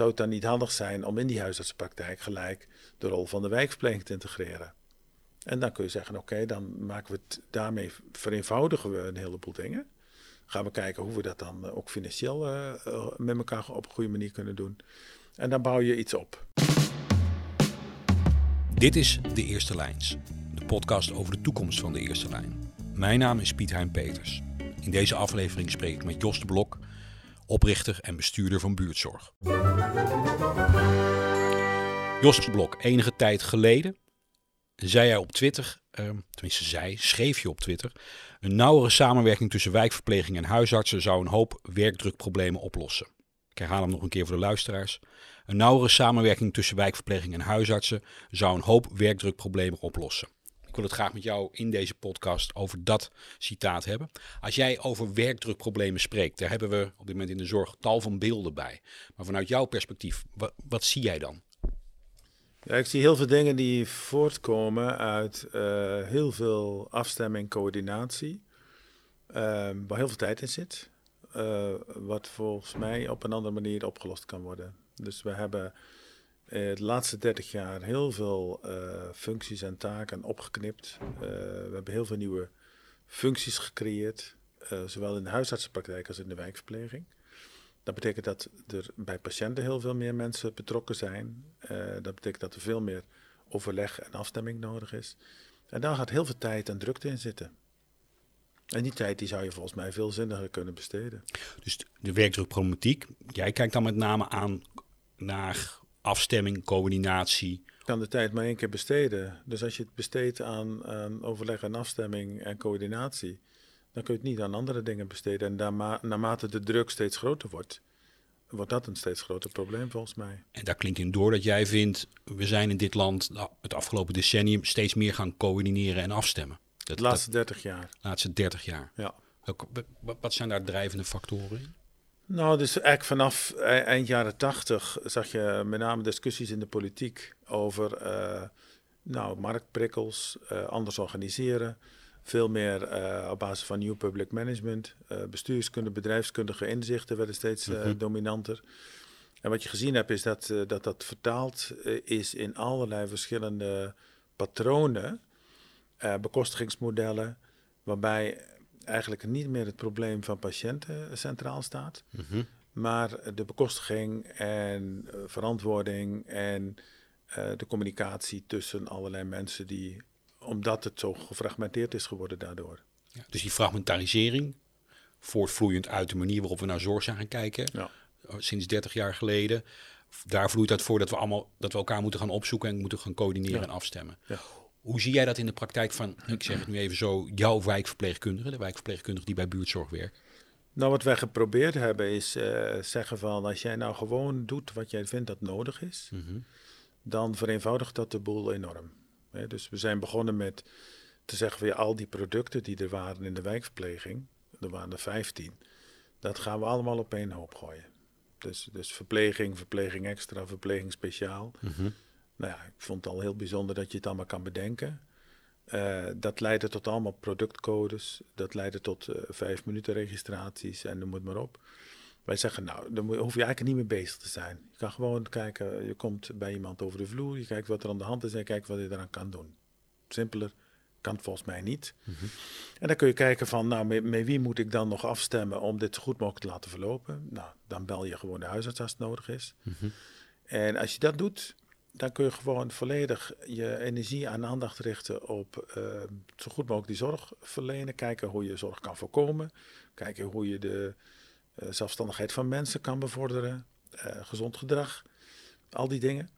zou het dan niet handig zijn om in die huisartsenpraktijk gelijk de rol van de wijkverpleging te integreren? En dan kun je zeggen, oké, dan maken we het daarmee vereenvoudigen we een heleboel dingen. Gaan we kijken hoe we dat dan eh, ook financieel uh, met elkaar op een goede manier kunnen doen. En dan bouw je iets op. Dit is De Eerste Lijns, de podcast over de toekomst van de Eerste Lijn. Mijn naam is Piet Hein Peters. In deze aflevering spreek ik met Jos de Blok, oprichter en bestuurder van Buurtzorg. Jos Blok, enige tijd geleden zei hij op Twitter, uh, tenminste zij, schreef je op Twitter, een nauwere samenwerking tussen wijkverpleging en huisartsen zou een hoop werkdrukproblemen oplossen. Ik herhaal hem nog een keer voor de luisteraars. Een nauwere samenwerking tussen wijkverpleging en huisartsen zou een hoop werkdrukproblemen oplossen. Wil het graag met jou in deze podcast over dat citaat hebben. Als jij over werkdrukproblemen spreekt, daar hebben we op dit moment in de zorg tal van beelden bij. Maar vanuit jouw perspectief, wat, zie jij dan? Ja, ik zie heel veel dingen die voortkomen uit uh, heel veel afstemming, coördinatie, uh, waar heel veel tijd in zit. Uh, wat volgens mij op een andere manier opgelost kan worden. Dus we hebben de laatste 30 jaar heel veel functies en taken opgeknipt. we hebben heel veel nieuwe functies gecreëerd, zowel in de huisartsenpraktijk als in de wijkverpleging. Dat betekent dat er bij patiënten heel veel meer mensen betrokken zijn. Dat betekent dat er veel meer overleg en afstemming nodig is. En daar gaat heel veel tijd en drukte in zitten. En die tijd die zou je volgens mij veel zinniger kunnen besteden. Dus de werkdrukproblematiek, jij kijkt dan met name aan naar afstemming, coördinatie. Je kan de tijd maar één keer besteden. Dus als je het besteedt aan, aan overleg en afstemming en coördinatie, dan kun je het niet aan andere dingen besteden. En naarmate de druk steeds groter wordt, wordt dat een steeds groter probleem volgens mij. En daar klinkt in door dat jij vindt, we zijn in dit land nou, het afgelopen decennium steeds meer gaan coördineren en afstemmen. Dat, de laatste 30 jaar. De laatste 30 jaar. Ja. Wat zijn daar drijvende factoren in? Nou, dus eigenlijk vanaf e-, eind jaren 80 zag je met name discussies in de politiek over uh, nou, marktprikkels, uh, anders organiseren. Veel meer uh, op basis van nieuw public management. Bestuurskunde, bedrijfskundige inzichten werden steeds mm-hmm. dominanter. En wat je gezien hebt is dat dat, dat vertaald is in allerlei verschillende patronen, bekostigingsmodellen, waarbij eigenlijk niet meer het probleem van patiënten centraal staat, mm-hmm. maar de bekostiging en verantwoording en de communicatie tussen allerlei mensen die omdat het zo gefragmenteerd is geworden daardoor. Ja, dus die fragmentarisering, voortvloeiend uit de manier waarop we naar zorg zijn gaan kijken, ja. Eh, sinds 30 jaar geleden, daar vloeit uit voor dat we allemaal dat we elkaar moeten gaan opzoeken en moeten gaan coördineren en afstemmen. Hoe zie jij dat in de praktijk van, ik zeg het nu even zo, jouw wijkverpleegkundige, de wijkverpleegkundige die bij buurtzorg werkt? Nou, wat wij geprobeerd hebben is uh, zeggen van als jij nou gewoon doet wat jij vindt dat nodig is, mhm. dan vereenvoudigt dat de boel enorm. Dus we zijn begonnen met te zeggen van ja, al die producten die er waren in de wijkverpleging, er waren er 15, dat gaan we allemaal op één hoop gooien. Dus, dus verpleging, verpleging extra, verpleging speciaal. Mhm. Nou ja, ik vond het al heel bijzonder dat je het allemaal kan bedenken. Uh, dat leidde tot allemaal productcodes. Dat leidde tot uh, vijf minuten registraties en noem het maar op. Wij zeggen, nou, dan hoef je eigenlijk niet meer bezig te zijn. Je kan gewoon kijken, je komt bij iemand over de vloer, je kijkt wat er aan de hand is en je kijkt wat je eraan kan doen. Simpeler kan het volgens mij niet. Mhm. En dan kun je kijken van, nou, met, wie moet ik dan nog afstemmen om dit zo goed mogelijk te laten verlopen? Nou, dan bel je gewoon de huisarts als het nodig is. Mhm. En als je dat doet, dan kun je gewoon volledig je energie en aandacht richten op uh, zo goed mogelijk die zorg verlenen. Kijken hoe je zorg kan voorkomen. Kijken hoe je de uh, zelfstandigheid van mensen kan bevorderen, uh, gezond gedrag, al die dingen.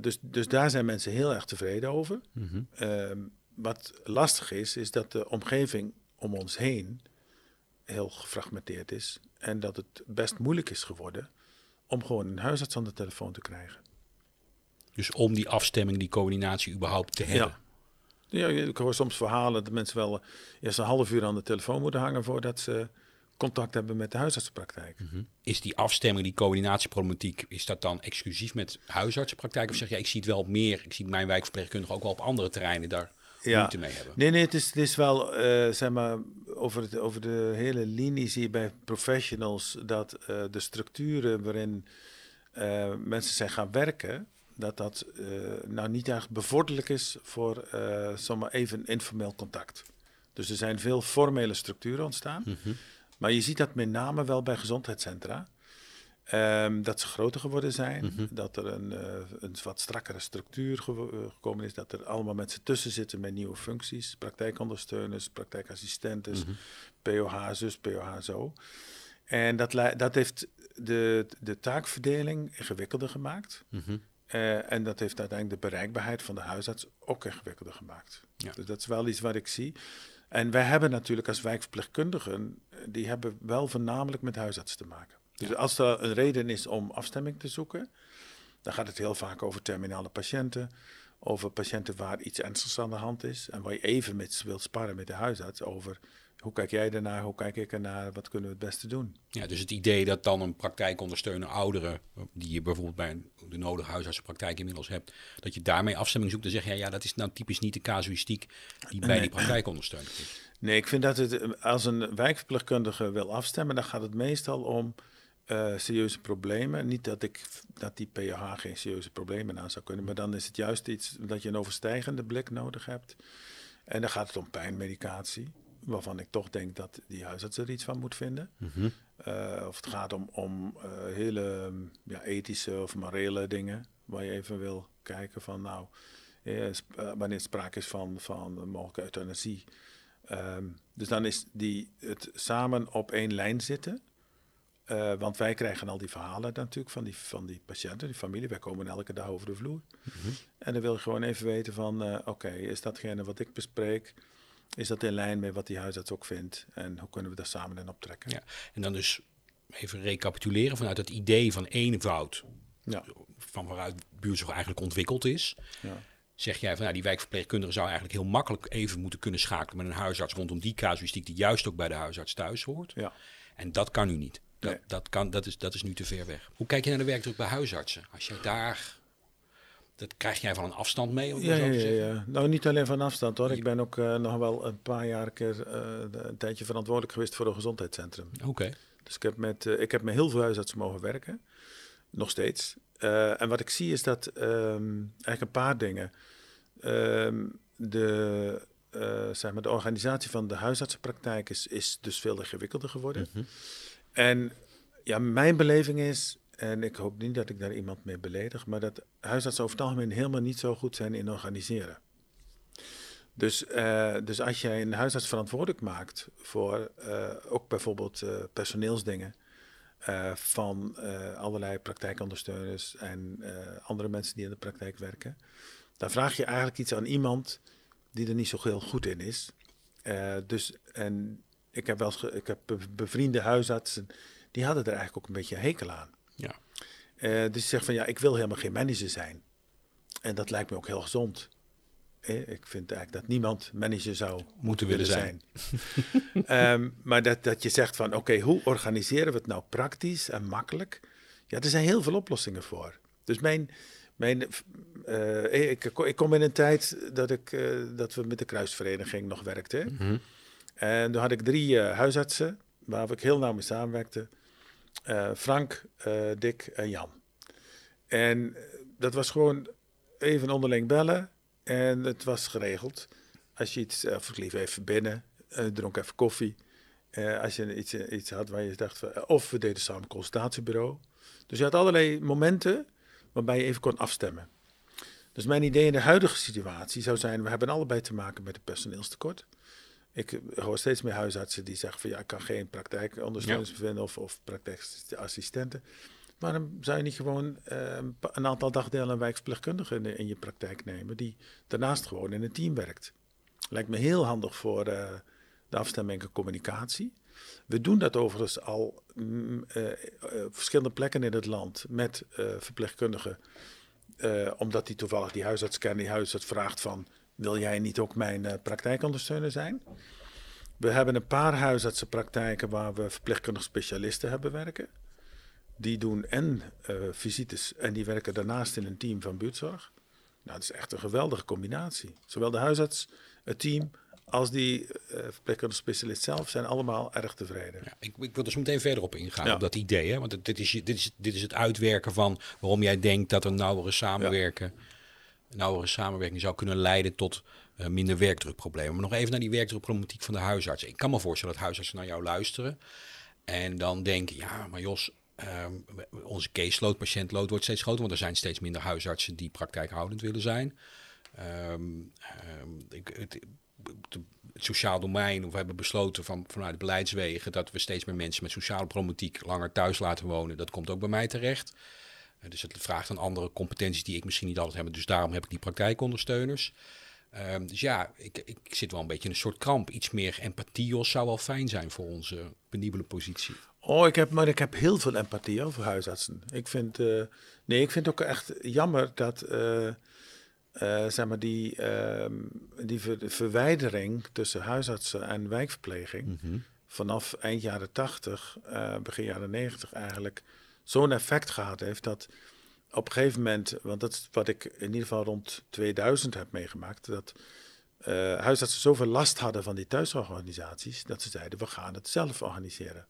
Dus, dus daar zijn mensen heel erg tevreden over. Mm -hmm. wat lastig is, is dat de omgeving om ons heen heel gefragmenteerd is. En dat het best moeilijk is geworden om gewoon een huisarts aan de telefoon te krijgen. Dus om die afstemming, die coördinatie überhaupt te hebben. Ja. ja ik hoor soms verhalen dat mensen wel eerst een half uur aan de telefoon moeten hangen voordat ze contact hebben met de huisartsenpraktijk. Mhm. Is die afstemming, die coördinatieproblematiek, is dat dan exclusief met huisartsenpraktijk? Of zeg je, ik zie het wel meer, ik zie mijn wijkverpleegkundige ook wel op andere terreinen daar ja. moeite mee hebben? Nee, nee, het is, het is wel, uh, zeg maar, over, het, over de hele linie zie je bij professionals dat uh, de structuren waarin eh, mensen zijn gaan werken, dat dat eh, nou niet echt bevorderlijk is voor uh, zomaar even informeel contact. Dus er zijn veel formele structuren ontstaan. Mhm. Maar je ziet dat met name wel bij gezondheidscentra. Ehm, dat ze groter geworden zijn, Mhm. dat er een, eh, een wat strakkere structuur eh, gekomen is, dat er allemaal mensen tussen zitten met nieuwe functies, praktijkondersteuners, praktijkassistentes, Mhm. POH zus, POH zo. En dat, dat heeft de, de taakverdeling ingewikkelder gemaakt. Mhm. Eh, en dat heeft uiteindelijk de bereikbaarheid van de huisarts ook ingewikkelder gemaakt. Ja. Dus dat is wel iets wat ik zie. En wij hebben natuurlijk als wijkverpleegkundigen, eh, die hebben wel voornamelijk met huisarts te maken. Dus als er een reden is om afstemming te zoeken, dan gaat het heel vaak over terminale patiënten, over patiënten waar iets ernstigs aan de hand is en waar je even met wilt sparren met de huisarts over hoe kijk jij ernaar, hoe kijk ik ernaar, wat kunnen we het beste doen. Ja, dus het idee dat dan een praktijkondersteuner ouderen, die je bijvoorbeeld bij de nodige huisartsenpraktijk inmiddels hebt, dat je daarmee afstemming zoekt, dan zeg je ja, dat is nou typisch niet de casuïstiek die bij die praktijkondersteuner is. Nee, ik vind dat het, eh, als een wijkverpleegkundige wil afstemmen, dan gaat het meestal om eh, serieuze problemen. Niet dat, ik, dat die PH geen serieuze problemen aan zou kunnen, maar dan is het juist iets dat je een overstijgende blik nodig hebt. En dan gaat het om pijnmedicatie, waarvan ik toch denk dat die huisarts er iets van moet vinden. Mhm. Eh, of het gaat om, om eh, hele ja, ethische of morele dingen, waar je even wil kijken van nou, eh, sp- eh, wanneer sprake is van, van mogelijke euthanasie. Ehm, dus dan is die, het samen op één lijn zitten. Want wij krijgen al die verhalen natuurlijk van die, van die patiënten, die familie. Wij komen elke dag over de vloer. En dan wil je gewoon even weten van, oké, is datgene wat ik bespreek, is dat in lijn met wat die huisarts ook vindt? En hoe kunnen we daar samen in optrekken? Ja. En dan dus even recapituleren vanuit het idee van eenvoud, Ja, van waaruit buurtzorg eigenlijk ontwikkeld is. ja. Zeg jij van nou, die wijkverpleegkundige zou eigenlijk heel makkelijk even moeten kunnen schakelen met een huisarts rondom die casuïstiek die juist ook bij de huisarts thuis hoort. ja. En dat kan nu niet. Dat, Nee. dat, kan, dat, is, dat is nu te ver weg. Hoe kijk je naar de werkdruk bij huisartsen? Als jij daar. Dat krijg jij van een afstand mee? Om Ja, zo te ja, ja. Nou, niet alleen van afstand hoor. Ik ben ook eh, nog wel een paar jaar een, keer, eh, een tijdje verantwoordelijk geweest voor een gezondheidscentrum. Oké. Dus ik heb met, eh, ik heb met heel veel huisartsen mogen werken. Nog steeds. En wat ik zie is dat ehm, eigenlijk een paar dingen. Ehm, de, zeg maar, de organisatie van de huisartsenpraktijk is, is dus veel ingewikkelder geworden. Mhm. En ja, mijn beleving is, en ik hoop niet dat ik daar iemand mee beledig, maar dat huisartsen over het algemeen helemaal niet zo goed zijn in organiseren. Dus, eh, dus als jij een huisarts verantwoordelijk maakt voor eh, ook bijvoorbeeld eh, personeelsdingen van allerlei praktijkondersteuners en andere mensen die in de praktijk werken, dan vraag je eigenlijk iets aan iemand die er niet zo heel goed in is. Dus, en ik heb wel ik heb be- bevriende huisartsen, die hadden er eigenlijk ook een beetje hekel aan. Eh, dus die zegt van ja, ik wil helemaal geen manager zijn. En dat lijkt me ook heel gezond. Eh, ik vind eigenlijk dat niemand manager zou moeten willen zijn. Ehm, maar dat, dat je zegt van oké, hoe organiseren we het nou praktisch en makkelijk? Ja, er zijn heel veel oplossingen voor. Dus mijn, mijn, eh, ik, ik kom in een tijd dat, ik, dat we met de kruisvereniging nog werkten. Mhm. En toen had ik drie huisartsen waar ik heel nauw mee samenwerkte. Eh, Frank, eh, Dick en Jan. En eh, dat was gewoon even onderling bellen en het was geregeld. Als je iets, of ik even binnen, dronk even koffie. Als je iets, iets had waar je dacht, of we deden samen consultatiebureau. Dus je had allerlei momenten waarbij je even kon afstemmen. Dus mijn idee in de huidige situatie zou zijn, we hebben allebei te maken met een personeelstekort. Ik hoor steeds meer huisartsen die zeggen van ja, ik kan geen praktijkondersteuners vinden of, of praktijkassistenten. Waarom zou je niet gewoon eh, een aantal dagdelen een wijkverpleegkundige in, in je praktijk nemen, die daarnaast gewoon in een team werkt? Lijkt me heel handig voor eh, de afstemming en communicatie. We doen dat overigens al mm, eh, op verschillende plekken in het land met verpleegkundigen. omdat die toevallig die huisarts kennen, die huisarts vraagt van... wil jij niet ook mijn eh, praktijkondersteuner zijn? We hebben een paar huisartsenpraktijken waar we verpleegkundige specialisten hebben werken. Die doen en eh, visites en die werken daarnaast in een team van buurtzorg. Nou, dat is echt een geweldige combinatie. Zowel de huisarts, het team, als die uh, verpleegkundige specialist zelf zijn allemaal erg tevreden. Ja, ik, ik, wil er zo meteen verder op ingaan, op dat idee. Hè? Want dit is, dit, is, dit is het uitwerken van waarom jij denkt dat een nauwere samenwerken, ja. Nauwere samenwerking zou kunnen leiden tot uh, minder werkdrukproblemen. Maar nog even naar die werkdrukproblematiek van de huisarts. Ik kan me voorstellen dat huisartsen naar jou luisteren en dan denken, ja, maar Jos, um, onze caseload, patiëntload wordt steeds groter, want er zijn steeds minder huisartsen die praktijkhoudend willen zijn. Um, um, ik, het, sociaal domein, of we hebben besloten van, vanuit beleidswegen dat we steeds meer mensen met sociale problematiek langer thuis laten wonen. Dat komt ook bij mij terecht. Dus het vraagt aan andere competenties die ik misschien niet altijd heb. Dus daarom heb ik die praktijkondersteuners. Um, dus ja, ik, ik zit wel een beetje in een soort kramp. Iets meer empathie zou wel fijn zijn voor onze penibele positie. Oh, ik heb, maar ik heb heel veel empathie over huisartsen. Ik vind, uh, nee, ik vind ook echt jammer dat uh, uh, zeg maar die, uh, die ver verwijdering tussen huisartsen en wijkverpleging mm -hmm. vanaf eind jaren 80, uh, begin jaren 90 eigenlijk zo'n effect gehad heeft dat op een gegeven moment, want dat is wat ik in ieder geval rond 2000 heb meegemaakt, dat huisartsen zoveel last hadden van die thuisorganisaties dat ze zeiden we gaan het zelf organiseren.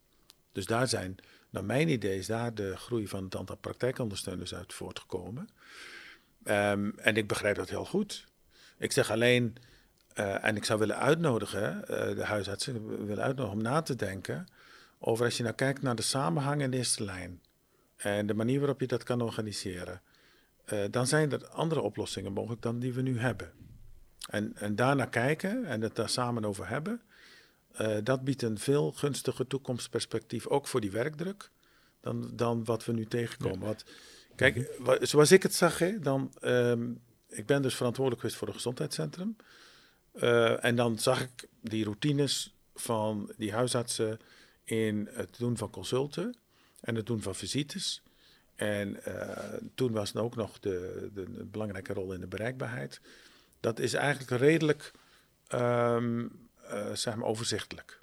Dus daar zijn, naar mijn idee, is daar de groei van het aantal praktijkondersteuners uit voortgekomen. Um, en ik begrijp dat heel goed. Ik zeg alleen, uh, en ik zou willen uitnodigen, uh, de huisartsen willen uitnodigen om na te denken over als je nou kijkt naar de samenhang in de eerste lijn en de manier waarop je dat kan organiseren, uh, dan zijn er andere oplossingen mogelijk dan die we nu hebben. En, en daarna kijken en het daar samen over hebben, dat biedt een veel gunstiger toekomstperspectief, ook voor die werkdruk, dan, dan wat we nu tegenkomen. Ja. Want Kijk, zoals ik het zag, hè, dan, um, ik ben dus verantwoordelijk geweest voor het gezondheidscentrum. Uh, en dan zag ik die routines van die huisartsen in het doen van consulten en het doen van visites. En uh, toen was er ook nog de, de, de, belangrijke rol in de bereikbaarheid. Dat is eigenlijk redelijk um, zeg maar overzichtelijk.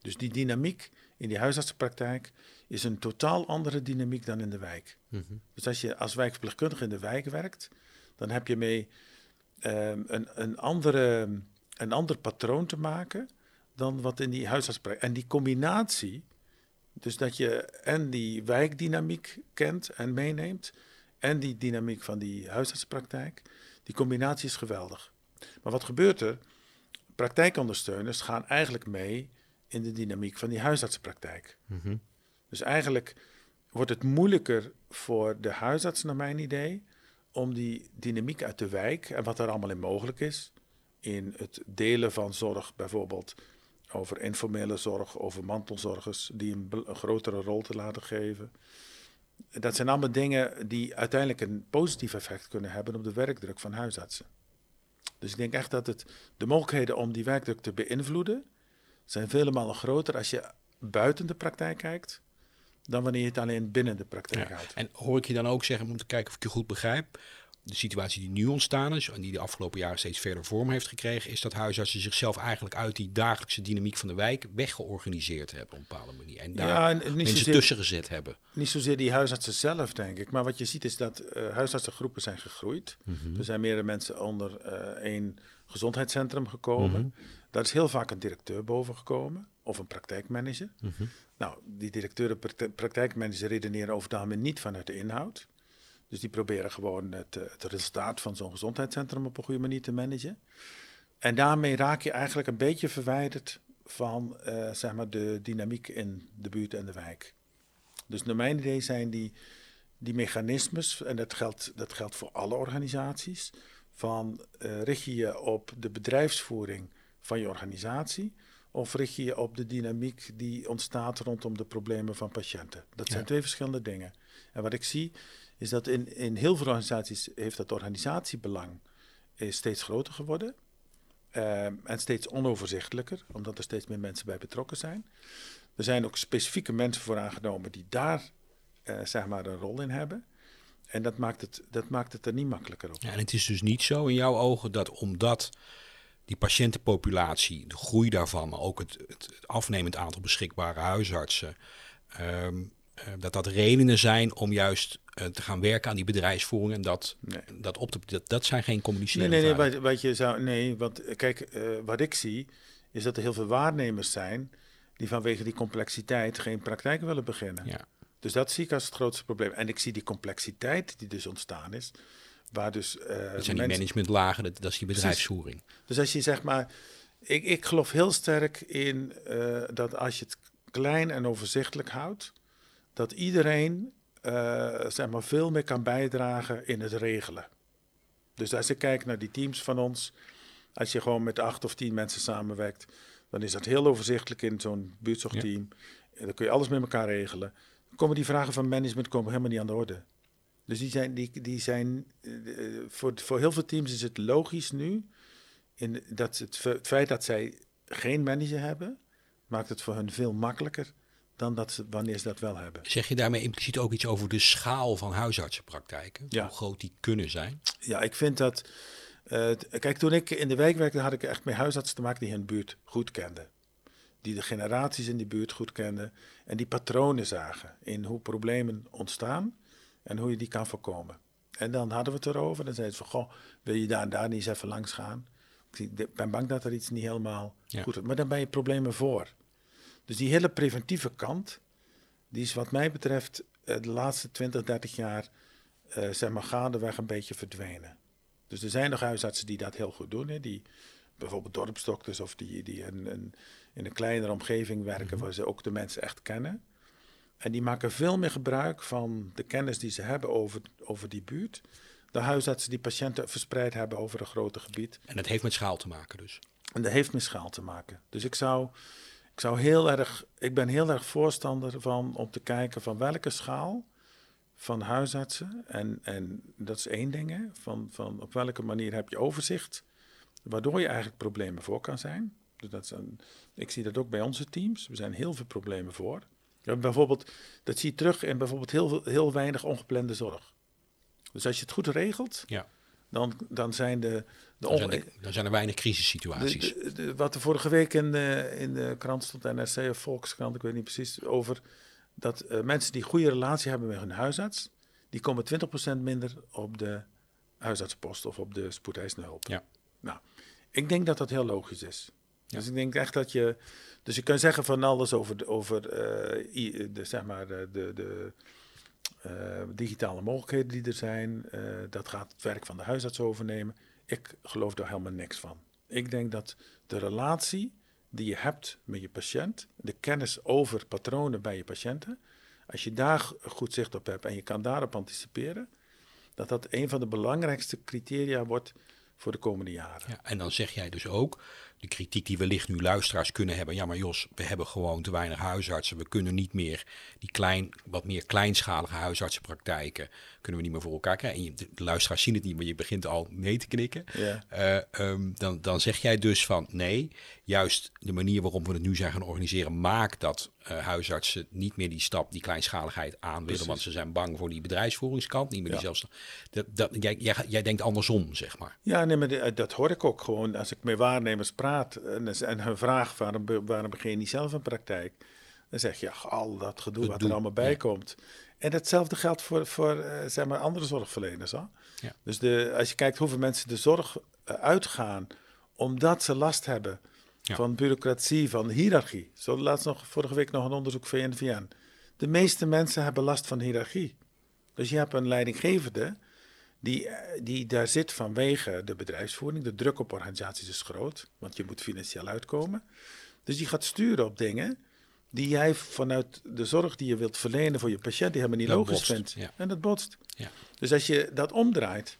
Dus die dynamiek in die huisartsenpraktijk is een totaal andere dynamiek dan in de wijk. Mm -hmm. Dus als je als wijkverpleegkundige in de wijk werkt, dan heb je mee um, een, een, andere, een ander patroon te maken dan wat in die huisartsenpraktijk. En die combinatie, dus dat je en die wijkdynamiek kent en meeneemt, en die dynamiek van die huisartsenpraktijk, die combinatie is geweldig. Maar wat gebeurt er? Praktijkondersteuners gaan eigenlijk mee in de dynamiek van die huisartsenpraktijk. Mm -hmm. Dus eigenlijk wordt het moeilijker voor de huisarts, naar mijn idee, om die dynamiek uit de wijk en wat er allemaal in mogelijk is, in het delen van zorg bijvoorbeeld, over informele zorg, over mantelzorgers, die een, een grotere rol te laten geven. Dat zijn allemaal dingen die uiteindelijk een positief effect kunnen hebben op de werkdruk van huisartsen. Dus ik denk echt dat het, de mogelijkheden om die werkdruk te beïnvloeden, zijn vele malen groter als je buiten de praktijk kijkt, dan wanneer je het alleen binnen de praktijk ja. houdt. En hoor ik je dan ook zeggen, om te kijken of ik je goed begrijp, de situatie die nu ontstaan is en die de afgelopen jaren steeds verder vorm heeft gekregen, is dat huisartsen zichzelf eigenlijk uit die dagelijkse dynamiek van de wijk weggeorganiseerd hebben op een bepaalde manier. En daar ja, en mensen zozeer, tussen gezet hebben. Niet zozeer die huisartsen zelf, denk ik. Maar wat je ziet is dat uh, huisartsengroepen zijn gegroeid. Mm -hmm. Er zijn meerdere mensen onder uh, één gezondheidscentrum gekomen. Mm -hmm. Daar is heel vaak een directeur boven gekomen of een praktijkmanager. Mm -hmm. Nou, die directeur en praktijkmanager redeneren over het algemeen niet vanuit de inhoud. Dus die proberen gewoon het, eh, het resultaat van zo'n gezondheidscentrum op een goede manier te managen. En daarmee raak je eigenlijk een beetje verwijderd van uh, zeg maar de dynamiek in de buurt en de wijk. Dus naar mijn idee zijn die, die mechanismes, en dat geldt, dat geldt voor alle organisaties, van uh, richt je je op de bedrijfsvoering van je organisatie of richt je je op de dynamiek die ontstaat rondom de problemen van patiënten? Dat zijn ja. twee verschillende dingen. En wat ik zie is dat in, in heel veel organisaties heeft dat organisatiebelang is steeds groter geworden. Uh, en steeds onoverzichtelijker, omdat er steeds meer mensen bij betrokken zijn. Er zijn ook specifieke mensen voor aangenomen die daar uh, zeg maar een rol in hebben. En dat maakt het, dat maakt het er niet makkelijker op. En het is dus niet zo in jouw ogen dat omdat die patiëntenpopulatie, de groei daarvan, maar ook het, het afnemend aantal beschikbare huisartsen, uh, dat dat redenen zijn om juist uh, te gaan werken aan die bedrijfsvoering en dat, nee. dat op te dat, dat zijn geen communiceren. Nee, nee, nee, wat, wat, je zou, nee, want kijk, uh, wat ik zie is dat er heel veel waarnemers zijn die vanwege die complexiteit geen praktijk willen beginnen. Ja. Dus dat zie ik als het grootste probleem. En ik zie die complexiteit die dus ontstaan is, waar dus... dat zijn die managementlagen, dat, dat is die bedrijfsvoering. Precies. Dus als je zeg maar, ik, ik geloof heel sterk in dat als je het klein en overzichtelijk houdt, dat iedereen uh, zeg maar veel meer kan bijdragen in het regelen. Dus als je kijkt naar die teams van ons, als je gewoon met acht of tien mensen samenwerkt, dan is dat heel overzichtelijk in zo'n buurtzorgteam. Ja. Dan kun je alles met elkaar regelen. Dan komen die vragen van management komen helemaal niet aan de orde. Dus die zijn, die, die zijn uh, voor, voor heel veel teams is het logisch nu, in dat het, het feit dat zij geen manager hebben, maakt het voor hen veel makkelijker dan dat ze, wanneer ze dat wel hebben. Zeg je daarmee impliciet ook iets over de schaal van huisartsenpraktijken? Ja. Hoe groot die kunnen zijn? Ja, ik vind dat... Uh, kijk, toen ik in de wijk werkte, had ik echt met huisartsen te maken die hun buurt goed kenden. Die de generaties in die buurt goed kenden. En die patronen zagen in hoe problemen ontstaan en hoe je die kan voorkomen. En dan hadden we het erover. Dan zeiden ze van, goh, wil je daar en daar niet eens even langs gaan? Ik ben bang dat er iets niet helemaal ja. goed is. Maar dan ben je problemen voor. Dus die hele preventieve kant, die is wat mij betreft eh, de laatste 20, 30 jaar uh, zeg maar gaandeweg een beetje verdwenen. Dus er zijn nog huisartsen die dat heel goed doen. Hè, die bijvoorbeeld dorpsdokters of die, die in, een kleinere omgeving werken mm -hmm. waar ze ook de mensen echt kennen. En die maken veel meer gebruik van de kennis die ze hebben over, over die buurt. De huisartsen die patiënten verspreid hebben over een groter gebied. En dat heeft met schaal te maken dus? En dat heeft met schaal te maken. Dus ik zou ik zou heel erg, ik ben heel erg voorstander van om te kijken van welke schaal van huisartsen. En, en dat is één ding, hè, van, van op welke manier heb je overzicht, waardoor je eigenlijk problemen voor kan zijn. Dus dat is een, ik zie dat ook bij onze teams. Er zijn heel veel problemen voor. Ja, bijvoorbeeld, dat zie je terug in bijvoorbeeld heel, heel weinig ongeplande zorg. Dus als je het goed regelt, ja dan, dan zijn de... dan, zijn er, dan zijn er weinig crisissituaties. De, de, wat er vorige week in de, in de krant stond, NRC of Volkskrant, ik weet niet precies, over dat uh, mensen die goede relatie hebben met hun huisarts, die komen 20% minder op de huisartsenpost of op de spoedeisende hulp. Ja. Nou, ik denk dat dat heel logisch is. Ja. Dus ik denk echt dat je... Dus je kan zeggen van alles over, de, over uh, de, zeg maar, de, de uh, digitale mogelijkheden die er zijn, dat gaat het werk van de huisarts overnemen. Ik geloof daar helemaal niks van. Ik denk dat de relatie die je hebt met je patiënt, de kennis over patronen bij je patiënten, als je daar goed zicht op hebt en je kan daarop anticiperen, dat dat een van de belangrijkste criteria wordt voor de komende jaren. Ja, en dan zeg jij dus ook, de kritiek die wellicht nu luisteraars kunnen hebben. Ja, maar Jos, we hebben gewoon te weinig huisartsen. We kunnen niet meer die klein, wat meer kleinschalige huisartsenpraktijken kunnen we niet meer voor elkaar krijgen. En de luisteraars zien het niet, maar je begint al mee te knikken. Ja. Uh, um, dan, dan zeg jij dus van nee, juist de manier waarop we het nu zijn gaan organiseren, maakt dat uh, huisartsen niet meer die stap, die kleinschaligheid aan willen, Precies. want ze zijn bang voor die bedrijfsvoeringskant, niet meer ja. die zelfs. Dat, dat, jij, jij, jij denkt andersom, zeg maar. Ja, nee, maar dat hoor ik ook gewoon als ik met waarnemers praat en, en hun vraag waarom, waarom begin je niet zelf een praktijk, dan zeg je ja, al dat gedoe wat er allemaal bij ja. komt. En hetzelfde geldt voor, voor uh, zeg maar andere zorgverleners. Hoor. Ja. Dus de, als je kijkt hoeveel mensen de zorg uh, uitgaan omdat ze last hebben ja. van bureaucratie, van hiërarchie. Zo laatst nog vorige week nog een onderzoek van NVN. De meeste mensen hebben last van hiërarchie. Dus je hebt een leidinggevende die, die daar zit vanwege de bedrijfsvoering. De druk op organisaties is groot, want je moet financieel uitkomen. Dus die gaat sturen op dingen die jij vanuit de zorg die je wilt verlenen voor je patiënt, die helemaal niet dat logisch vindt. Ja. En dat botst. Ja. Dus als je dat omdraait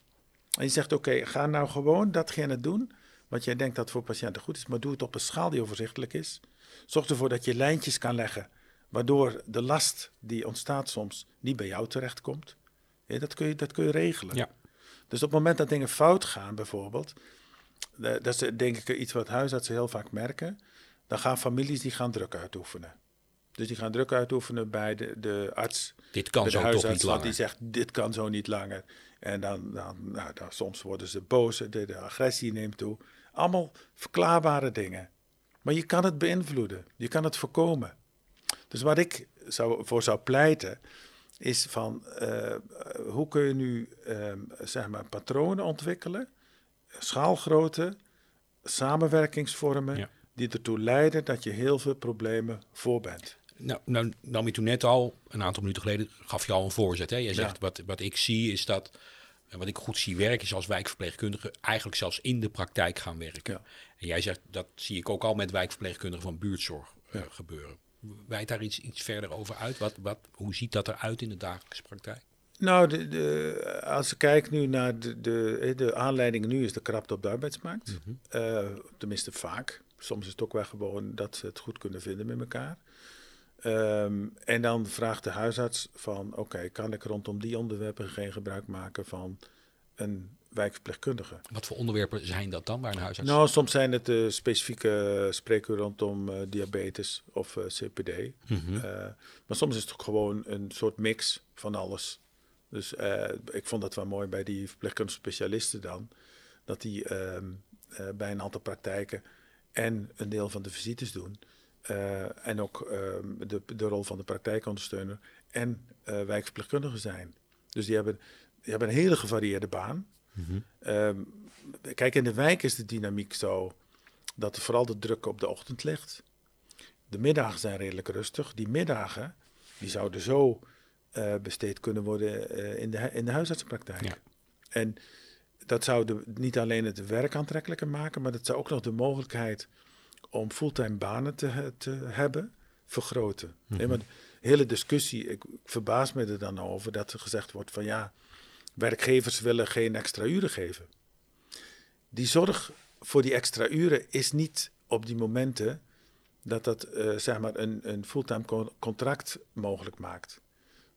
en je zegt, oké, okay, ga nou gewoon datgene doen wat jij denkt dat voor patiënten goed is, maar doe het op een schaal die overzichtelijk is. Zorg ervoor dat je lijntjes kan leggen, waardoor de last die ontstaat soms niet bij jou terechtkomt. Ja, dat, kun je, dat kun je regelen. Ja. Dus op het moment dat dingen fout gaan, bijvoorbeeld, dat is denk ik iets wat huisartsen heel vaak merken, dan gaan families die gaan druk uitoefenen. Dus die gaan druk uitoefenen bij de, de arts. Dit kan de zo huisarts, toch niet langer. Die zegt, dit kan zo niet langer. En dan, dan, nou, dan soms worden ze boos, de, de agressie neemt toe. Allemaal verklaarbare dingen. Maar je kan het beïnvloeden. Je kan het voorkomen. Dus wat ik zou, voor zou pleiten, is van uh, hoe kun je nu um, zeg maar patronen ontwikkelen, schaalgrootte, samenwerkingsvormen, die ertoe leiden dat je heel veel problemen voor bent. Nou, nou nam je toen net al, een aantal minuten geleden, gaf je al een voorzet. Hè? Jij zegt, wat, wat ik zie is dat, wat ik goed zie werken, is als wijkverpleegkundige eigenlijk zelfs in de praktijk gaan werken. Ja. En jij zegt, dat zie ik ook al met wijkverpleegkundigen van buurtzorg uh, gebeuren. Wijt daar iets, iets verder over uit? Wat, wat, hoe ziet dat eruit in de dagelijkse praktijk? Nou, de, de, als ik kijk nu naar de, de, de aanleiding nu is de krapte op de arbeidsmarkt. Mhm. Eh, tenminste vaak. Soms is het ook wel gewoon dat ze het goed kunnen vinden met elkaar. Ehm, en dan vraagt de huisarts van, oké, kan ik rondom die onderwerpen geen gebruik maken van een wijkverpleegkundige? Wat voor onderwerpen zijn dat dan, waar een huisarts... Nou, soms zijn het uh, specifieke spreken rondom uh, diabetes of uh, CPD. Mhm. maar soms is het ook gewoon een soort mix van alles. Dus ik vond dat wel mooi bij die verpleegkundige specialisten dan, dat die ehm, bij een aantal praktijken en een deel van de visites doen... En ook uh, de, de rol van de praktijkondersteuner en wijkverpleegkundigen zijn. Dus die hebben, die hebben een hele gevarieerde baan. Mm -hmm. kijk, in de wijk is de dynamiek zo dat er vooral de druk op de ochtend ligt. De middagen zijn redelijk rustig. Die middagen die zouden zo besteed kunnen worden in, de, in de huisartsenpraktijk. Ja. En dat zou de, niet alleen het werk aantrekkelijker maken, maar dat zou ook nog de mogelijkheid om fulltime banen te, te hebben, vergroten. Mm maar de hele discussie, ik, ik, verbaas me er dan over dat er gezegd wordt van ja, werkgevers willen geen extra uren geven. Die zorg voor die extra uren is niet op die momenten dat dat uh, zeg maar een, een fulltime contract mogelijk maakt.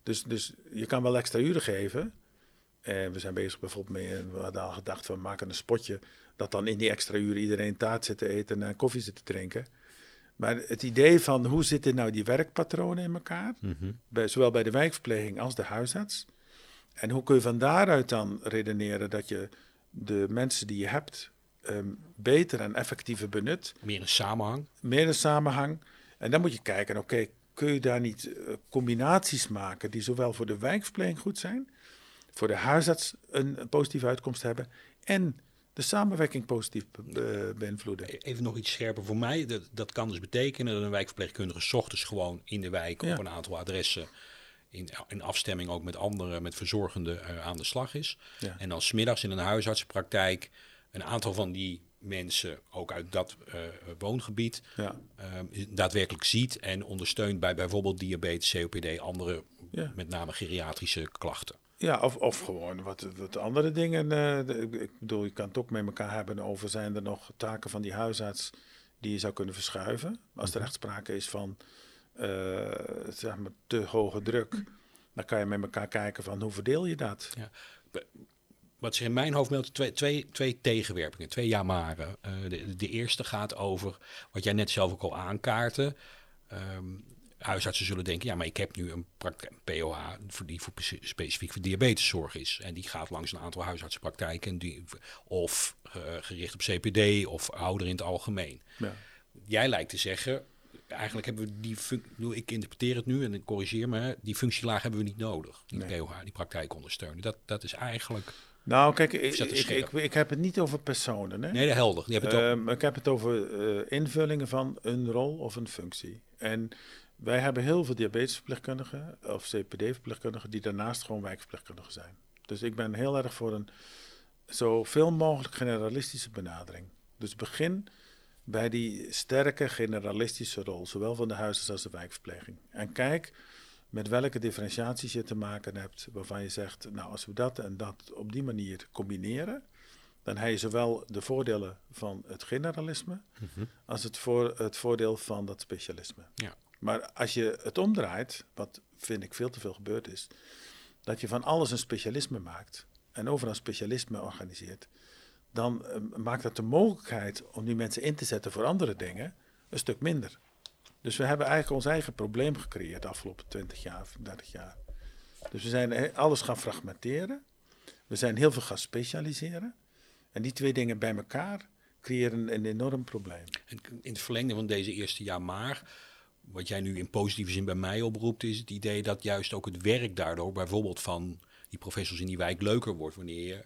Dus, dus je kan wel extra uren geven. En we zijn bezig bijvoorbeeld mee, we hadden al gedacht van maken een spotje dat dan in die extra uren iedereen taart zit te eten en koffie zit te drinken. Maar het idee van hoe zitten nou die werkpatronen in elkaar, mhm. bij, zowel bij de wijkverpleging als de huisarts. En hoe kun je van daaruit dan redeneren dat je de mensen die je hebt ehm, beter en effectiever benut. Meer een samenhang. Meer een samenhang. En dan moet je kijken, oké, kun je daar niet uh, combinaties maken die zowel voor de wijkverpleging goed zijn, voor de huisarts een positieve uitkomst hebben en de samenwerking positief beïnvloeden. E-, even nog iets scherper voor mij. Dat, dat kan dus betekenen dat een wijkverpleegkundige s ochtends gewoon in de wijk op een aantal adressen in, in afstemming ook met anderen, met verzorgenden uh, aan de slag is. Ja. En dan smiddags in een huisartsenpraktijk een aantal van die mensen ook uit dat uh, woongebied ja. uh, daadwerkelijk ziet en ondersteunt bij bijvoorbeeld diabetes, COPD, andere met name geriatrische klachten. Ja, of, of gewoon wat, wat andere dingen. Uh, ik bedoel, je kan het ook met elkaar hebben over zijn er nog taken van die huisarts die je zou kunnen verschuiven. Als er mhm. echt sprake is van uh, zeg maar te hoge druk, dan kan je met elkaar kijken van hoe verdeel je dat. Ja. Wat zich in mijn hoofd meldt, twee, twee, twee tegenwerpingen, twee jamaren. Uh, de, de, eerste gaat over wat jij net zelf ook al aankaarten. Um, huisartsen zullen denken, ja, maar ik heb nu een POH voor die voor specifiek voor diabeteszorg is. En die gaat langs een aantal huisartsenpraktijken die, of uh, gericht op CPD of ouder in het algemeen. Ja. Jij lijkt te zeggen, eigenlijk hebben we die functie, ik interpreteer het nu en ik corrigeer me, die functielaag hebben we niet nodig. Die nee. POH, die praktijk ondersteunen. Dat, dat is eigenlijk... Nou, kijk, ik, ik, ik, heb het niet over personen. Hè? Nee, de helder. Die het uh, ik heb het over uh, invullingen van een rol of een functie. En wij hebben heel veel diabetesverpleegkundigen of CPD-verpleegkundigen die daarnaast gewoon wijkverpleegkundigen zijn. Dus ik ben heel erg voor een zoveel mogelijk generalistische benadering. Dus begin bij die sterke generalistische rol, zowel van de huisarts als de wijkverpleging. En kijk met welke differentiaties je te maken hebt, waarvan je zegt, nou als we dat en dat op die manier combineren, dan heb je zowel de voordelen van het generalisme mhm. als het, voor, het voordeel van dat specialisme. Ja. Maar als je het omdraait, wat vind ik veel te veel gebeurd is, dat je van alles een specialisme maakt en overal specialisme organiseert, dan uh, maakt dat de mogelijkheid om die mensen in te zetten voor andere dingen een stuk minder. Dus we hebben eigenlijk ons eigen probleem gecreëerd de afgelopen 20 jaar, 30 jaar. Dus we zijn alles gaan fragmenteren. We zijn heel veel gaan specialiseren. En die twee dingen bij elkaar creëren een enorm probleem. In het verlengde van deze eerste jaar maar wat jij nu in positieve zin bij mij oproept, is het idee dat juist ook het werk daardoor, bijvoorbeeld van die professors in die wijk, leuker wordt wanneer je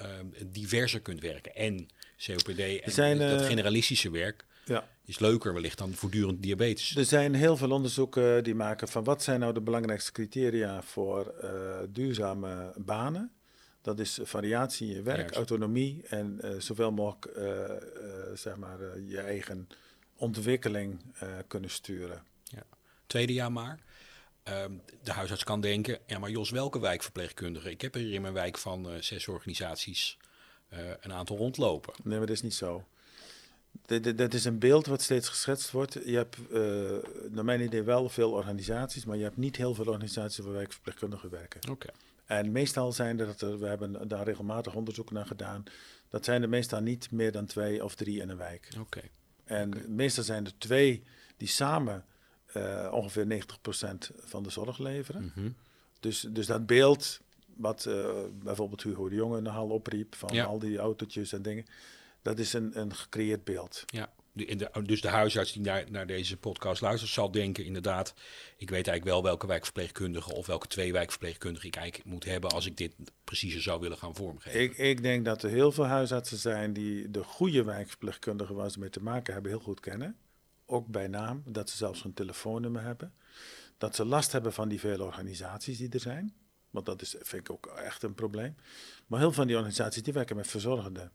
ehm, diverser kunt werken. En COPD en zijn, dat eh, generalistische werk Ja. is leuker wellicht dan voortdurend diabetes. Er zijn heel veel onderzoeken die maken van wat zijn nou de belangrijkste criteria voor eh, duurzame banen. Dat is variatie in je werk, Juist. autonomie en eh, zoveel mogelijk zeg maar, je eigen ontwikkeling kunnen sturen. Tweede jaar maar. Ehm, de huisarts kan denken, ja maar Jos, welke wijkverpleegkundige? Ik heb er hier in mijn wijk van eh, zes organisaties eh, een aantal rondlopen. Nee, maar dat is niet zo. Dat is een beeld wat steeds geschetst wordt. Je hebt, eh, naar mijn idee, wel veel organisaties, maar je hebt niet heel veel organisaties waar wijkverpleegkundigen werken. Oké. En meestal zijn er, dat er, we hebben daar regelmatig onderzoek naar gedaan, dat zijn er meestal niet meer dan twee of drie in een wijk. Oké. En meestal zijn er twee die samen eh, ongeveer 90% van de zorg leveren. Mhm. Dus, dus dat beeld, wat eh, bijvoorbeeld Hugo de Jonge hal opriep, van Ja. al die autootjes en dingen, dat is een, een gecreëerd beeld. Ja, de, de, dus de huisarts die naar, naar deze podcast luistert, zal denken inderdaad, ik weet eigenlijk wel welke wijkverpleegkundige of welke twee wijkverpleegkundigen ik eigenlijk moet hebben als ik dit preciezer zou willen gaan vormgeven. Ik, ik denk dat er heel veel huisartsen zijn die de goede wijkverpleegkundigen waar ze mee te maken hebben heel goed kennen. Ook bij naam, dat ze zelfs een telefoonnummer hebben. Dat ze last hebben van die vele organisaties die er zijn. Want dat is, vind ik ook echt een probleem. Maar heel veel van die organisaties die werken met verzorgenden.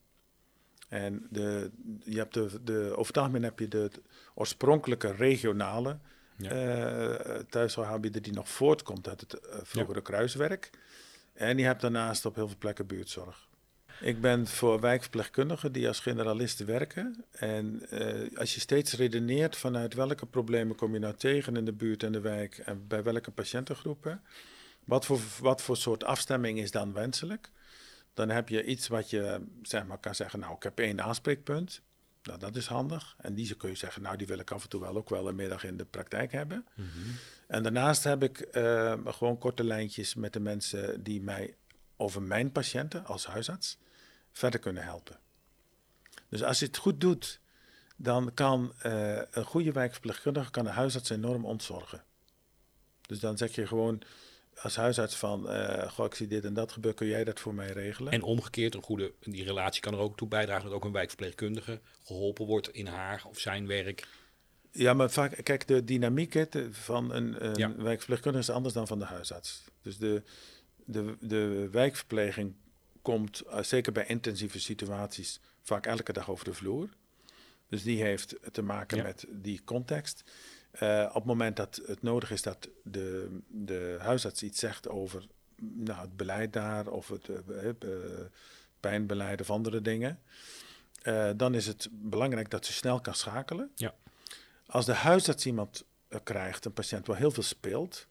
En de, je hebt de, de, over het algemeen heb je de oorspronkelijke regionale Ja. eh thuiszorgaanbieder die nog voortkomt uit het eh, vroegere kruiswerk. En je hebt daarnaast op heel veel plekken buurtzorg. Ik ben voor wijkverpleegkundigen die als generalisten werken. En eh, als je steeds redeneert vanuit welke problemen kom je nou tegen in de buurt en de wijk en bij welke patiëntengroepen, wat voor, wat voor soort afstemming is dan wenselijk, dan heb je iets wat je zeg maar, kan zeggen, nou ik heb één aanspreekpunt. Nou, dat is handig. En die kun je zeggen, nou die wil ik af en toe wel ook wel een middag in de praktijk hebben. En daarnaast heb ik eh, gewoon korte lijntjes met de mensen die mij over mijn patiënten als huisarts verder kunnen helpen. Dus als je het goed doet, dan kan eh, een goede wijkverpleegkundige kan een huisarts enorm ontzorgen. Dus dan zeg je gewoon als huisarts van, eh goh, ik zie dit en dat gebeuren, kun jij dat voor mij regelen? En omgekeerd, een goede, die relatie kan er ook toe bijdragen dat ook een wijkverpleegkundige geholpen wordt in haar of zijn werk. Ja, maar vaak, kijk, de dynamiek van een, een Ja. wijkverpleegkundige is anders dan van de huisarts. Dus de, de, de wijkverpleging komt, eh, zeker bij intensieve situaties, vaak elke dag over de vloer. Dus die heeft te maken Ja. met die context. Eh, op het moment dat het nodig is dat de, de huisarts iets zegt over nou, het beleid daar of het eh, pijnbeleid of andere dingen, dan is het belangrijk dat ze snel kan schakelen. Ja. Als de huisarts iemand krijgt, een patiënt waar heel veel speelt,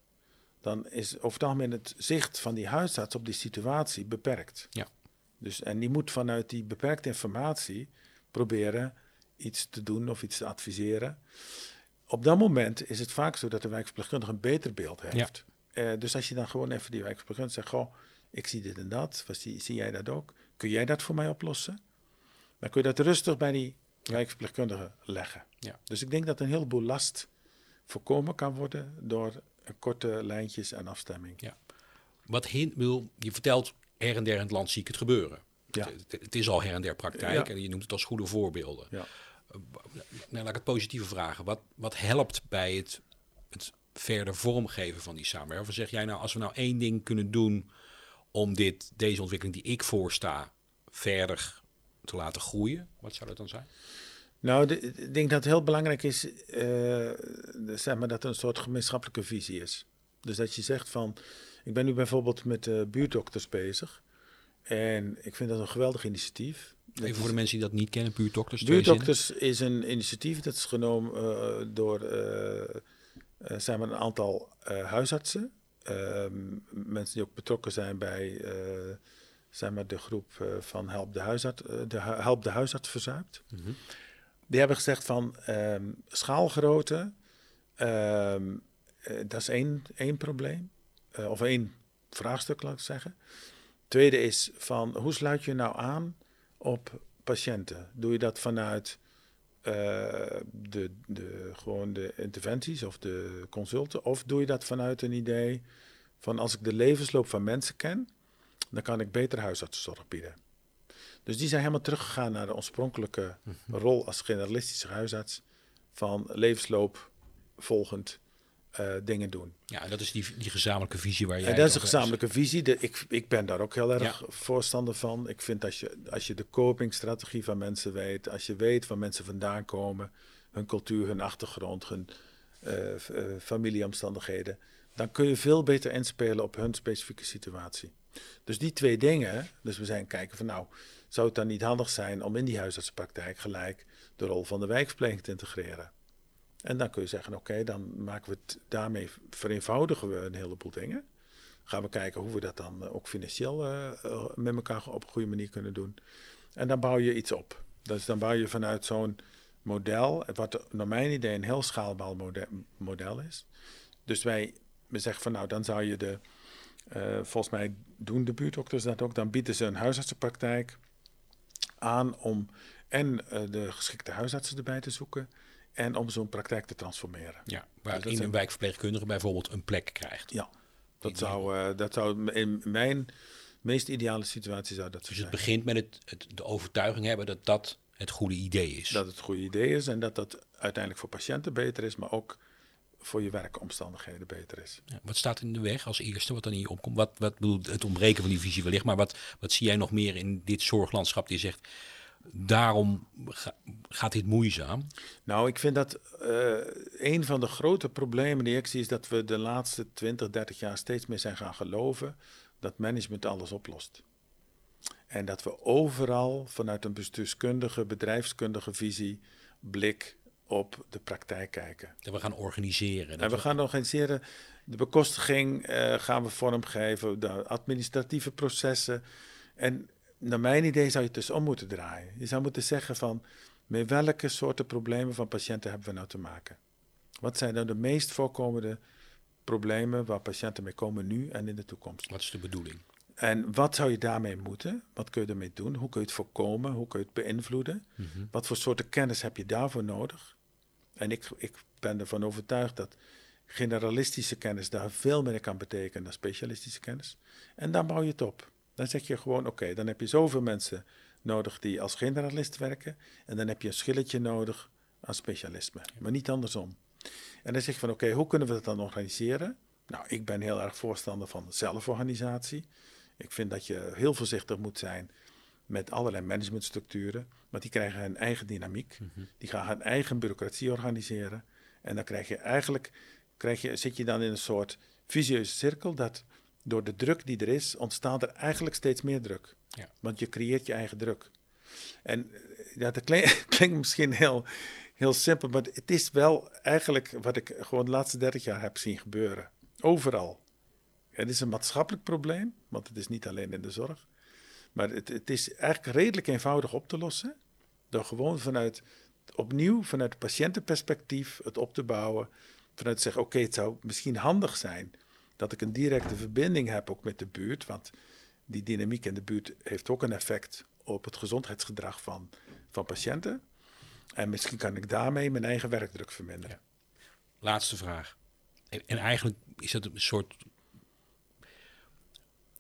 dan is over het algemeen het zicht van die huisarts op die situatie beperkt. Ja. Dus, en die moet vanuit die beperkte informatie proberen iets te doen of iets te adviseren. Op dat moment is het vaak zo dat de wijkverpleegkundige een beter beeld heeft. Eh, dus als je dan gewoon even die wijkverpleegkundige zegt, goh, ik zie dit en dat, zie, zie jij dat ook? Kun jij dat voor mij oplossen? Dan kun je dat rustig bij die wijkverpleegkundige leggen. Ja. Dus ik denk dat een heleboel last voorkomen kan worden door korte lijntjes en afstemming. Wat hin, wil, je vertelt her en der in het land zie ik het gebeuren. Ja. Het, het- het is al her en der praktijk Ja. en je noemt het als goede voorbeelden. Ja. Nou, laat ik het positieve vragen. Wat, wat helpt bij het, het verder vormgeven van die samenwerking? Of zeg jij nou, als we nou één ding kunnen doen om dit, deze ontwikkeling die ik voorsta verder te laten groeien, wat zou dat dan zijn? Nou, de- ik denk dat het heel belangrijk is eh, zeg maar dat er een soort gemeenschappelijke visie is. Dus dat je zegt van, ik ben nu bijvoorbeeld met buurtdokters bezig. En ik vind dat een geweldig initiatief. Dat Even voor de mensen die dat niet kennen, buurtdokters. Buurtdokters is een initiatief dat is genomen eh, door zeg maar een aantal huisartsen. Ehm, mensen die ook betrokken zijn bij zeg maar de groep van Help de, Huisarts, de Help de Huisarts Verzuipt. Mhm. Die hebben gezegd van ehm, schaalgrootte, ehm, eh, dat is één, één probleem. Eh, of één vraagstuk, laat ik zeggen. Tweede is van hoe sluit je nou aan op patiënten? Doe je dat vanuit de, de, gewoon de interventies of de consulten? Of doe je dat vanuit een idee van als ik de levensloop van mensen ken, dan kan ik beter huisartszorg bieden. Dus die zijn helemaal teruggegaan naar de oorspronkelijke mhm. rol als generalistische huisarts van levensloop volgend uh, dingen doen. Ja, dat is die, die gezamenlijke visie waar jij. En dat is een gezamenlijke visie. De, ik, ik ben daar ook heel erg voorstander van. Ik vind als je, als je de copingstrategie van mensen weet, als je weet waar mensen vandaan komen, hun cultuur, hun achtergrond, hun uh, familieomstandigheden, dan kun je veel beter inspelen op hun specifieke situatie. Dus die twee dingen, dus we zijn kijken van nou, zou het dan niet handig zijn om in die huisartsenpraktijk gelijk de rol van de wijkverpleging te integreren? En dan kun je zeggen, oké, dan maken we het daarmee, vereenvoudigen we een heleboel dingen. Gaan we kijken hoe we dat dan eh, ook financieel uh, met elkaar op een goede manier kunnen doen. En dan bouw je iets op. Dus dan bouw je vanuit zo'n model, wat naar mijn idee een heel schaalbaar model, model is. Dus wij we zeggen van nou, dan zou je de, volgens mij doen de buurtdokters dat ook, dan bieden ze een huisartsenpraktijk aan om en de geschikte huisartsen erbij te zoeken en om zo'n praktijk te transformeren. Ja, waar dus een wijkverpleegkundige bijvoorbeeld een plek krijgt. Ja, dat zou, uh, dat zou in mijn meest ideale situatie zou dat Dus het begint met het, het, de overtuiging hebben dat dat het goede idee is. Dat het goede idee is en dat dat uiteindelijk voor patiënten beter is, maar ook voor je werkomstandigheden beter is. Ja, wat staat in de weg als eerste wat dan hier opkomt? Wat, wat bedoelt het ontbreken van die visie wellicht, maar wat, wat zie jij nog meer in dit zorglandschap die zegt daarom gaat dit moeizaam? Nou, ik vind dat uh, een van de grote problemen die ik zie is dat we de laatste 20, 30 jaar steeds meer zijn gaan geloven dat management alles oplost. En dat we overal vanuit een bestuurskundige, bedrijfskundige visie, blik op de praktijk kijken. En we gaan organiseren. En we gaan organiseren. De bekostiging uh, gaan we vormgeven, de administratieve processen. En naar mijn idee zou je het dus om moeten draaien. Je zou moeten zeggen van, met welke soorten problemen van patiënten hebben we nou te maken? Wat zijn nou de meest voorkomende problemen waar patiënten mee komen nu en in de toekomst? Wat is de bedoeling? En wat zou je daarmee moeten? Wat kun je ermee doen? Hoe kun je het voorkomen? Hoe kun je het beïnvloeden? Mhm. Wat voor soorten kennis heb je daarvoor nodig? En ik, ik ben ervan overtuigd dat generalistische kennis daar veel meer kan betekenen dan specialistische kennis. En dan bouw je het op. Dan zeg je gewoon, oké, dan heb je zoveel mensen nodig die als generalist werken. En dan heb je een schilletje nodig aan specialisme, maar niet andersom. En dan zeg je van, oké, hoe kunnen we dat dan organiseren? Nou, ik ben heel erg voorstander van zelforganisatie. Ik vind dat je heel voorzichtig moet zijn met allerlei managementstructuren, want die krijgen hun eigen dynamiek. Mhm. Die gaan hun eigen bureaucratie organiseren. En dan krijg je eigenlijk, krijg je, zit je dan in een soort visieuze cirkel dat door de druk die er is, ontstaat er eigenlijk steeds meer druk. Ja. Want je creëert je eigen druk. En eh, ja, dat klinkt, klinkt misschien heel, heel simpel, maar het is wel eigenlijk wat ik gewoon de laatste 30 jaar heb zien gebeuren. Overal. Het is een maatschappelijk probleem, want het is niet alleen in de zorg. Maar het, het is eigenlijk redelijk eenvoudig op te lossen. Door gewoon vanuit, opnieuw vanuit het patiëntenperspectief het op te bouwen. Vanuit te zeggen, oké, het zou misschien handig zijn dat ik een directe verbinding heb ook met de buurt. Want die dynamiek in de buurt heeft ook een effect op het gezondheidsgedrag van, van patiënten. En misschien kan ik daarmee mijn eigen werkdruk verminderen. Laatste vraag. En, en, eigenlijk is het een soort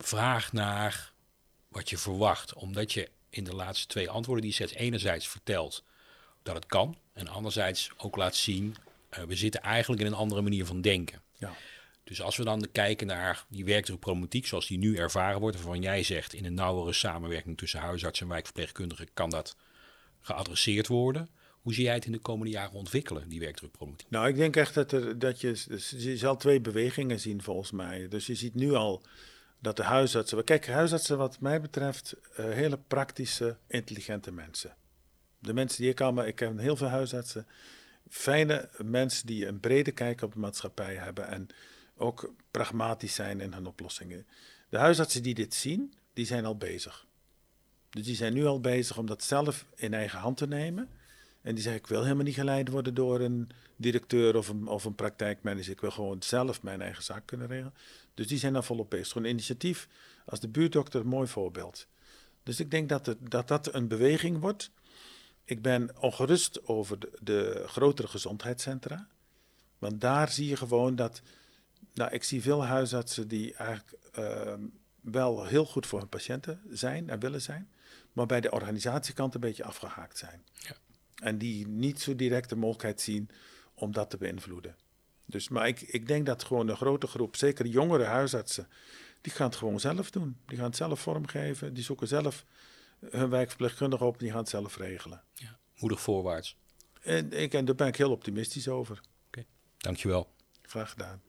vraag naar wat je verwacht. Omdat je in de laatste twee antwoorden die je zet, enerzijds vertelt dat het kan. En anderzijds ook laat zien, uh, we zitten eigenlijk in een andere manier van denken. Ja. Dus als we dan kijken naar die werkdrukproblematiek zoals die nu ervaren wordt, waarvan jij zegt in een nauwere samenwerking tussen huisarts en wijkverpleegkundigen kan dat geadresseerd worden. Hoe zie jij het in de komende jaren ontwikkelen, die werkdrukproblematiek? Nou, ik denk echt dat, er, dat je, je zal twee bewegingen zien volgens mij. Dus je ziet nu al dat de huisartsen, kijk, huisartsen wat mij betreft, uh, hele praktische, intelligente mensen. De mensen die ik allemaal, ik ken heel veel huisartsen, fijne mensen die een brede kijk op de maatschappij hebben en ook pragmatisch zijn in hun oplossingen. De huisartsen die dit zien, die zijn al bezig. Dus die zijn nu al bezig om dat zelf in eigen hand te nemen. En die zeggen, ik wil helemaal niet geleid worden door een directeur of een, of een praktijkmanager. Ik wil gewoon zelf mijn eigen zaak kunnen regelen. Dus die zijn daar volop bezig. Gewoon initiatief als de buurdokter een mooi voorbeeld. Dus ik denk dat, het, dat dat een beweging wordt. ik ben ongerust over de, de grotere gezondheidscentra. Want daar zie je gewoon dat. Nou, ik zie veel huisartsen die eigenlijk ehm, wel heel goed voor hun patiënten zijn en willen zijn. Maar bij de organisatiekant een beetje afgehaakt zijn. Ja. En die niet zo direct de mogelijkheid zien om dat te beïnvloeden. Dus, maar ik, ik denk dat gewoon een grote groep, zeker jongere huisartsen, die gaan het gewoon zelf doen. Die gaan het zelf vormgeven, die zoeken zelf hun wijkverpleegkundige op en die gaan het zelf regelen. Ja. Moedig voorwaarts. En, ik, en daar ben ik heel optimistisch over. Dankjewel. Graag gedaan.